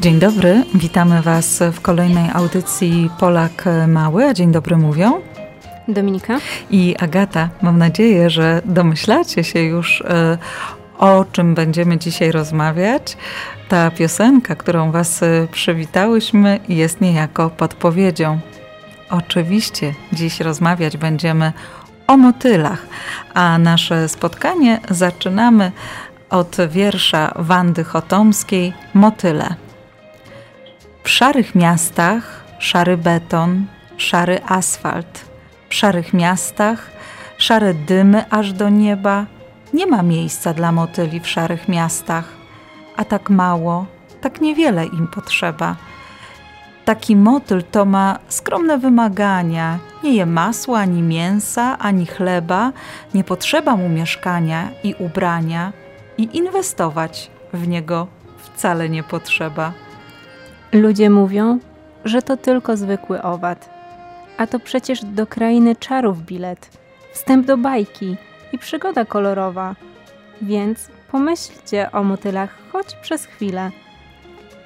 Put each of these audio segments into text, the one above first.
Dzień dobry, witamy Was w kolejnej audycji Polak Mały. A dzień dobry mówią Dominika i Agata. Mam nadzieję, że domyślacie się już e, o czym będziemy dzisiaj rozmawiać. Ta piosenka, którą Was e, przywitałyśmy, jest niejako podpowiedzią. Oczywiście dziś rozmawiać będziemy o motylach, a nasze spotkanie zaczynamy od wiersza Wandy Chotomskiej Motyle. W szarych miastach szary beton, szary asfalt. W szarych miastach szare dymy aż do nieba. Nie ma miejsca dla motyli w szarych miastach, a tak mało, tak niewiele im potrzeba. Taki motyl to ma skromne wymagania, nie je masła, ani mięsa, ani chleba, nie potrzeba mu mieszkania i ubrania i inwestować w niego wcale nie potrzeba. Ludzie mówią, że to tylko zwykły owad. A to przecież do krainy czarów bilet, wstęp do bajki i przygoda kolorowa. Więc pomyślcie o motylach choć przez chwilę.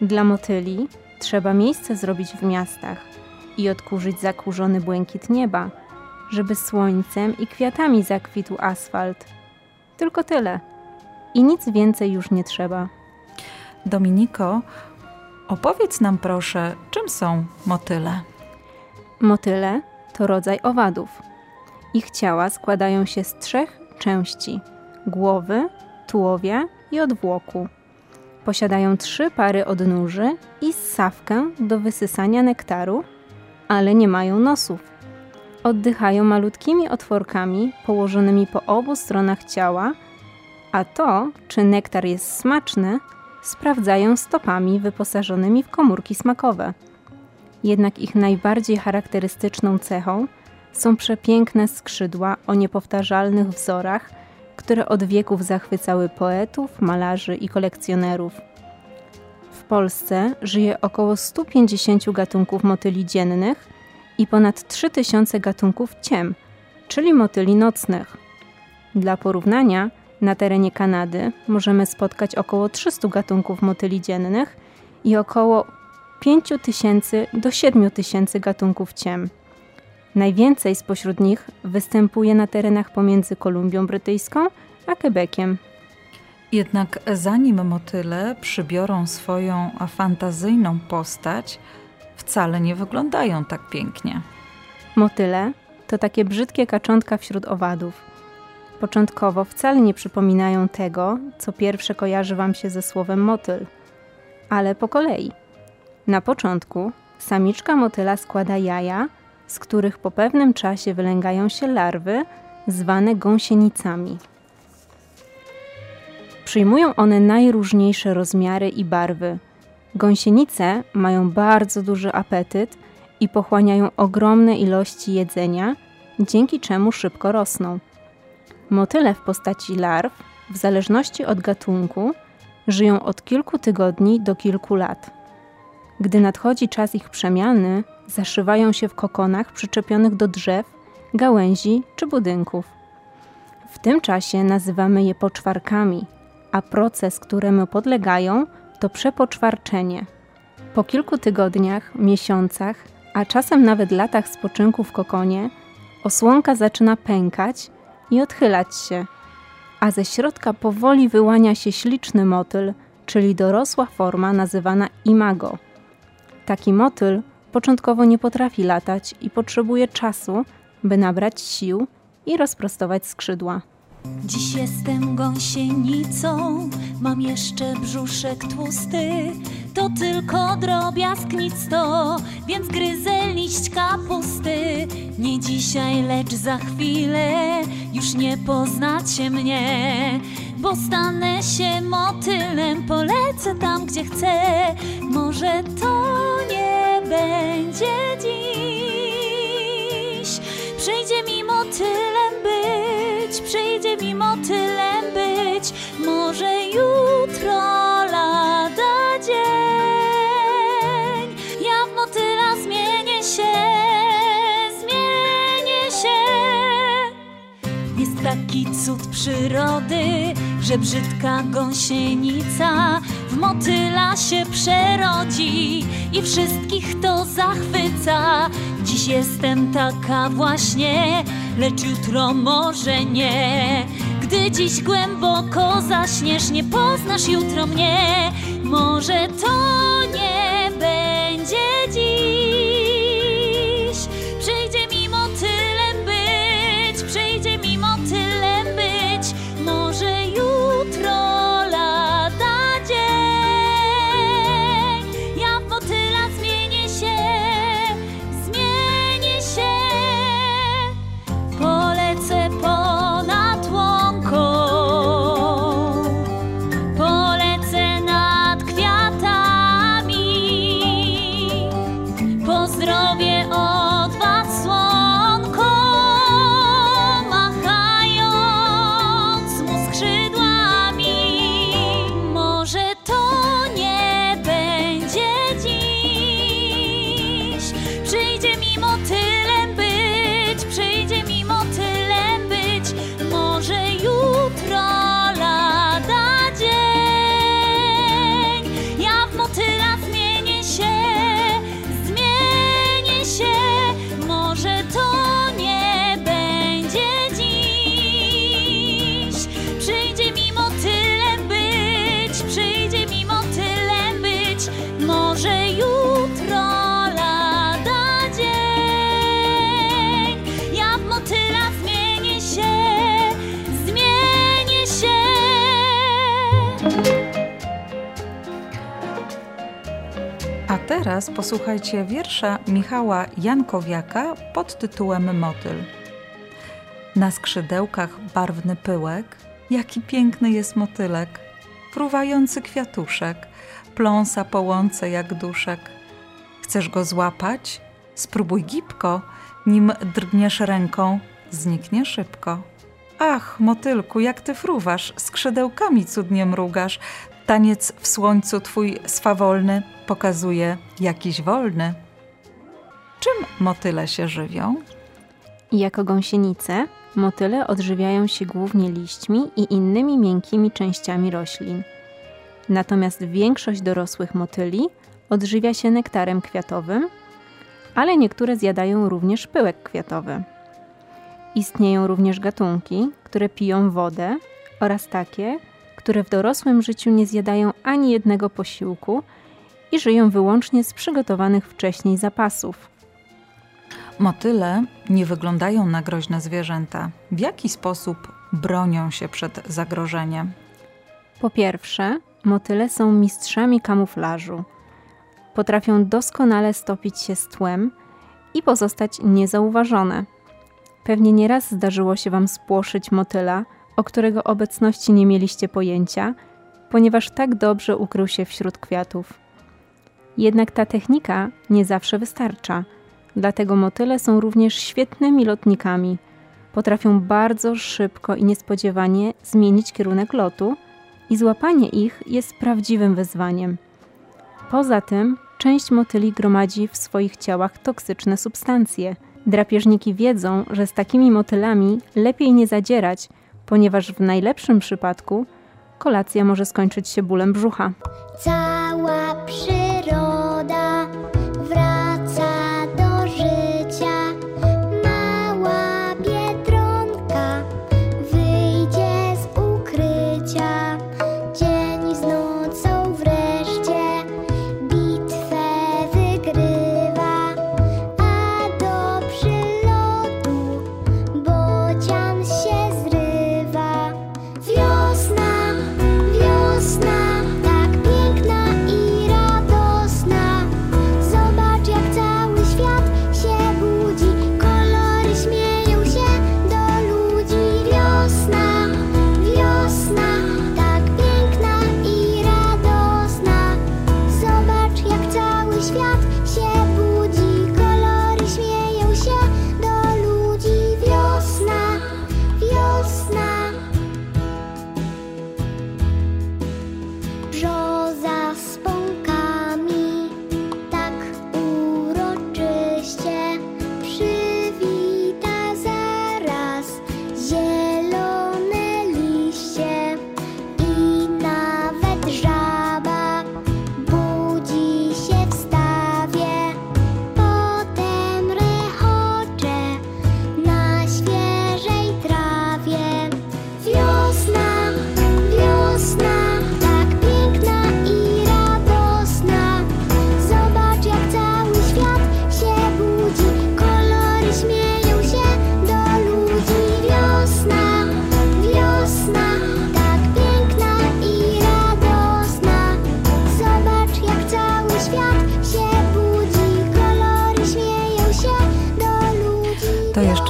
Dla motyli trzeba miejsce zrobić w miastach i odkurzyć zakurzony błękit nieba, żeby słońcem i kwiatami zakwitł asfalt. Tylko tyle. I nic więcej już nie trzeba. Dominiko, Opowiedz nam proszę, czym są motyle? Motyle to rodzaj owadów. Ich ciała składają się z trzech części: głowy, tułowia i odwłoku. Posiadają trzy pary odnóży i ssawkę do wysysania nektaru, ale nie mają nosów. Oddychają malutkimi otworkami położonymi po obu stronach ciała, a to, czy nektar jest smaczny, sprawdzają stopami wyposażonymi w komórki smakowe. Jednak ich najbardziej charakterystyczną cechą są przepiękne skrzydła o niepowtarzalnych wzorach, które od wieków zachwycały poetów, malarzy i kolekcjonerów. W Polsce żyje około 150 gatunków motyli dziennych i ponad 3000 gatunków ciem, czyli motyli nocnych. Dla porównania, na terenie Kanady możemy spotkać około 300 gatunków motyli dziennych i około 5000 do 7000 gatunków ciem. Najwięcej spośród nich występuje na terenach pomiędzy Kolumbią Brytyjską a Quebeciem. Jednak zanim motyle przybiorą swoją fantazyjną postać, wcale nie wyglądają tak pięknie. Motyle to takie brzydkie kaczątka wśród owadów początkowo wcale nie przypominają tego, co pierwsze kojarzy Wam się ze słowem motyl, ale po kolei. Na początku samiczka motyla składa jaja, z których po pewnym czasie wylęgają się larwy, zwane gąsienicami. Przyjmują one najróżniejsze rozmiary i barwy. Gąsienice mają bardzo duży apetyt i pochłaniają ogromne ilości jedzenia, dzięki czemu szybko rosną. Motyle w postaci larw, w zależności od gatunku, żyją od kilku tygodni do kilku lat. Gdy nadchodzi czas ich przemiany, zaszywają się w kokonach przyczepionych do drzew, gałęzi czy budynków. W tym czasie nazywamy je poczwarkami, a proces, któremu podlegają, to przepoczwarczenie. Po kilku tygodniach, miesiącach, a czasem nawet latach spoczynku w kokonie, osłonka zaczyna pękać i odchylać się, a ze środka powoli wyłania się śliczny motyl, czyli dorosła forma nazywana imago. Taki motyl początkowo nie potrafi latać i potrzebuje czasu, by nabrać sił i rozprostować skrzydła. Dziś jestem gąsienicą, mam jeszcze brzuszek tłusty. To tylko drobiazg, nic to, więc gryzę liść kapusty. Nie dzisiaj, lecz za chwilę już nie poznacie mnie. Bo stanę się motylem, polecę tam, gdzie chcę. Może to nie będzie dziś. Przyjdzie mi motylem być, mi motylem być. Może jutro lada dzień. Ja w motyla zmienię się, zmienię się. Jest taki cud przyrody, że brzydka gąsienica w motyla się przerodzi i wszystkich to zachwyca. Dziś jestem taka właśnie, lecz jutro może nie. Gdy dziś głęboko zaśniesz, nie poznasz jutro mnie. Może to nie będzie dziś. Teraz posłuchajcie wiersza Michała Jankowiaka pod tytułem Motyl. Na skrzydełkach barwny pyłek, jaki piękny jest motylek, fruwający kwiatuszek, pląsa po łące jak duszek. Chcesz go złapać? Spróbuj gipko, nim drgniesz ręką, zniknie szybko. Ach, motylku, jak ty fruwasz, skrzydełkami cudnie mrugasz, taniec w słońcu twój swawolny pokazuje jakiś wolny. Czym motyle się żywią? Jako gąsienice, motyle odżywiają się głównie liśćmi i innymi miękkimi częściami roślin. Natomiast większość dorosłych motyli odżywia się nektarem kwiatowym, ale niektóre zjadają również pyłek kwiatowy. Istnieją również gatunki, które piją wodę oraz takie, które w dorosłym życiu nie zjadają ani jednego posiłku i żyją wyłącznie z przygotowanych wcześniej zapasów. Motyle nie wyglądają na groźne zwierzęta. W jaki sposób bronią się przed zagrożeniem? Po pierwsze, motyle są mistrzami kamuflażu. Potrafią doskonale stopić się z tłem i pozostać niezauważone. Pewnie nieraz zdarzyło się Wam spłoszyć motyla, o którego obecności nie mieliście pojęcia, ponieważ tak dobrze ukrył się wśród kwiatów. Jednak ta technika nie zawsze wystarcza. Dlatego motyle są również świetnymi lotnikami. Potrafią bardzo szybko i niespodziewanie zmienić kierunek lotu i złapanie ich jest prawdziwym wyzwaniem. Poza tym część motyli gromadzi w swoich ciałach toksyczne substancje. Drapieżniki wiedzą, że z takimi motylami lepiej nie zadzierać, ponieważ w najlepszym przypadku kolacja może skończyć się bólem brzucha. Cała przyroda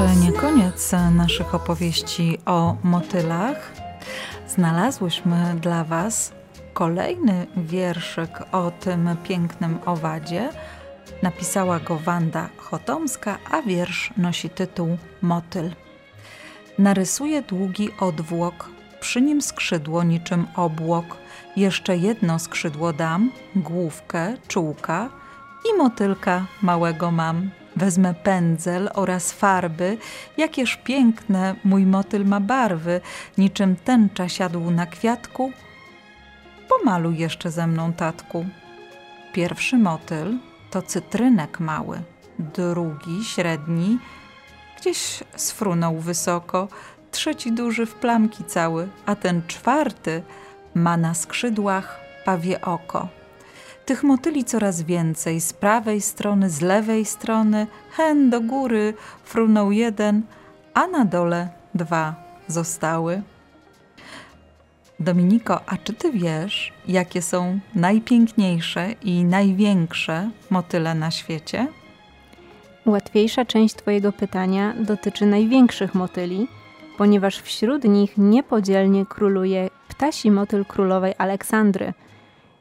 jeszcze nie koniec naszych opowieści o motylach. Znalazłyśmy dla Was kolejny wierszyk o tym pięknym owadzie. Napisała go Wanda Chotomska, a wiersz nosi tytuł Motyl. Narysuje długi odwłok, przy nim skrzydło niczym obłok. Jeszcze jedno skrzydło dam, główkę, czułka i motylka małego mam. Wezmę pędzel oraz farby, jakież piękne mój motyl ma barwy, niczym tęcza siadł na kwiatku. Pomaluj jeszcze ze mną, tatku. Pierwszy motyl to cytrynek mały, drugi średni, gdzieś sfrunął wysoko, trzeci duży w plamki cały, a ten czwarty ma na skrzydłach pawie oko. Tych motyli coraz więcej, z prawej strony, z lewej strony, hen do góry frunął jeden, a na dole dwa zostały. Dominiko, a czy ty wiesz, jakie są najpiękniejsze i największe motyle na świecie? Łatwiejsza część Twojego pytania dotyczy największych motyli, ponieważ wśród nich niepodzielnie króluje ptasi motyl królowej Aleksandry.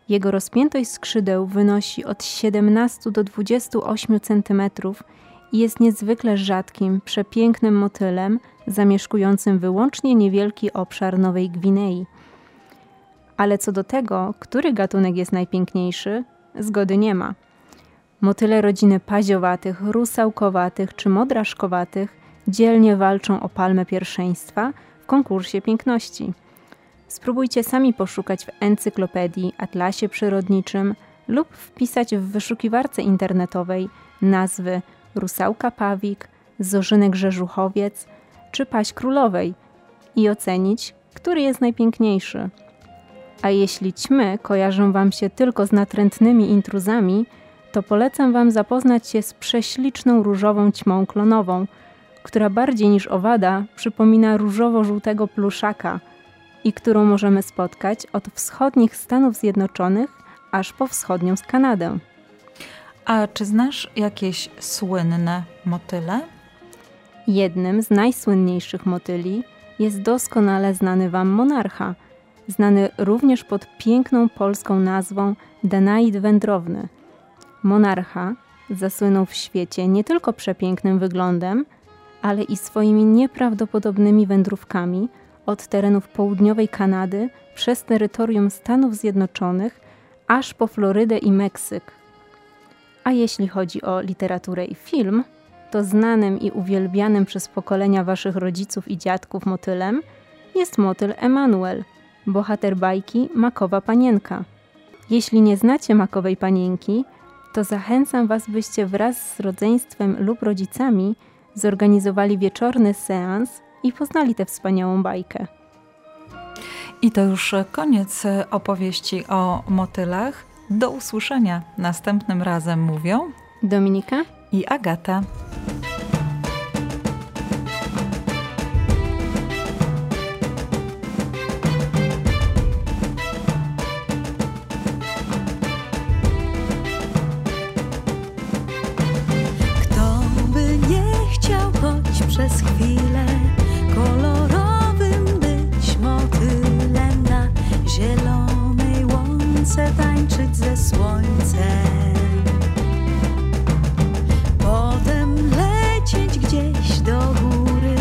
Jego rozpiętość skrzydeł wynosi od 17 do 28 cm i jest niezwykle rzadkim, przepięknym motylem zamieszkującym wyłącznie niewielki obszar Nowej Gwinei. Ale co do tego, który gatunek jest najpiękniejszy, zgody nie ma. Motyle rodziny paziowatych, rusałkowatych czy modraszkowatych dzielnie walczą o palmę pierwszeństwa w konkursie piękności. Spróbujcie sami poszukać w encyklopedii, atlasie przyrodniczym lub wpisać w wyszukiwarce internetowej nazwy rusałka pawik, zorzynek rzeżuchowiec czy paź królowej i ocenić, który jest najpiękniejszy. A jeśli ćmy kojarzą Wam się tylko z natrętnymi intruzami, to polecam Wam zapoznać się z prześliczną różową ćmą klonową, która bardziej niż owada przypomina różowo-żółtego pluszaka i którą możemy spotkać od wschodnich Stanów Zjednoczonych aż po wschodnią z Kanadę. A czy znasz jakieś słynne motyle? Jednym z najsłynniejszych motyli jest doskonale znany Wam monarcha – znany również pod piękną polską nazwą Danaid wędrowny. Monarcha zasłynął w świecie nie tylko przepięknym wyglądem, ale i swoimi nieprawdopodobnymi wędrówkami od terenów południowej Kanady przez terytorium Stanów Zjednoczonych aż po Florydę i Meksyk. A jeśli chodzi o literaturę i film, to znanym i uwielbianym przez pokolenia waszych rodziców i dziadków motylem jest motyl Emanuel, bohater bajki Makowa Panienka. Jeśli nie znacie Makowej Panienki, to zachęcam was, byście wraz z rodzeństwem lub rodzicami zorganizowali wieczorny seans i poznali tę wspaniałą bajkę. I to już koniec opowieści o motylach. Do usłyszenia następnym razem mówią Dominika i Agata. Łące tańczyć ze słońcem. Potem lecieć gdzieś do góry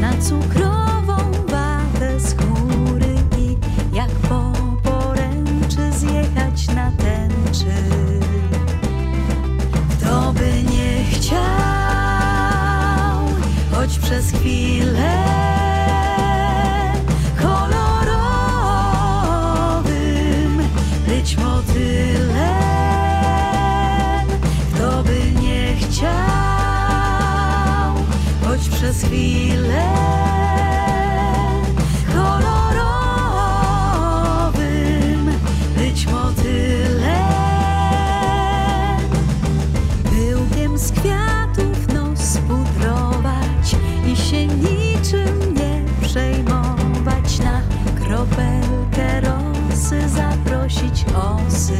na cukrową watę z chmury i jak po poręczy zjechać na tęczy. Kto by nie chciał, choć przez chwilę przez chwilę kolorowym być motylem. Pyłkiem z kwiatów nos pudrować i się niczym nie przejmować na kropelkę rosy zaprosić osy.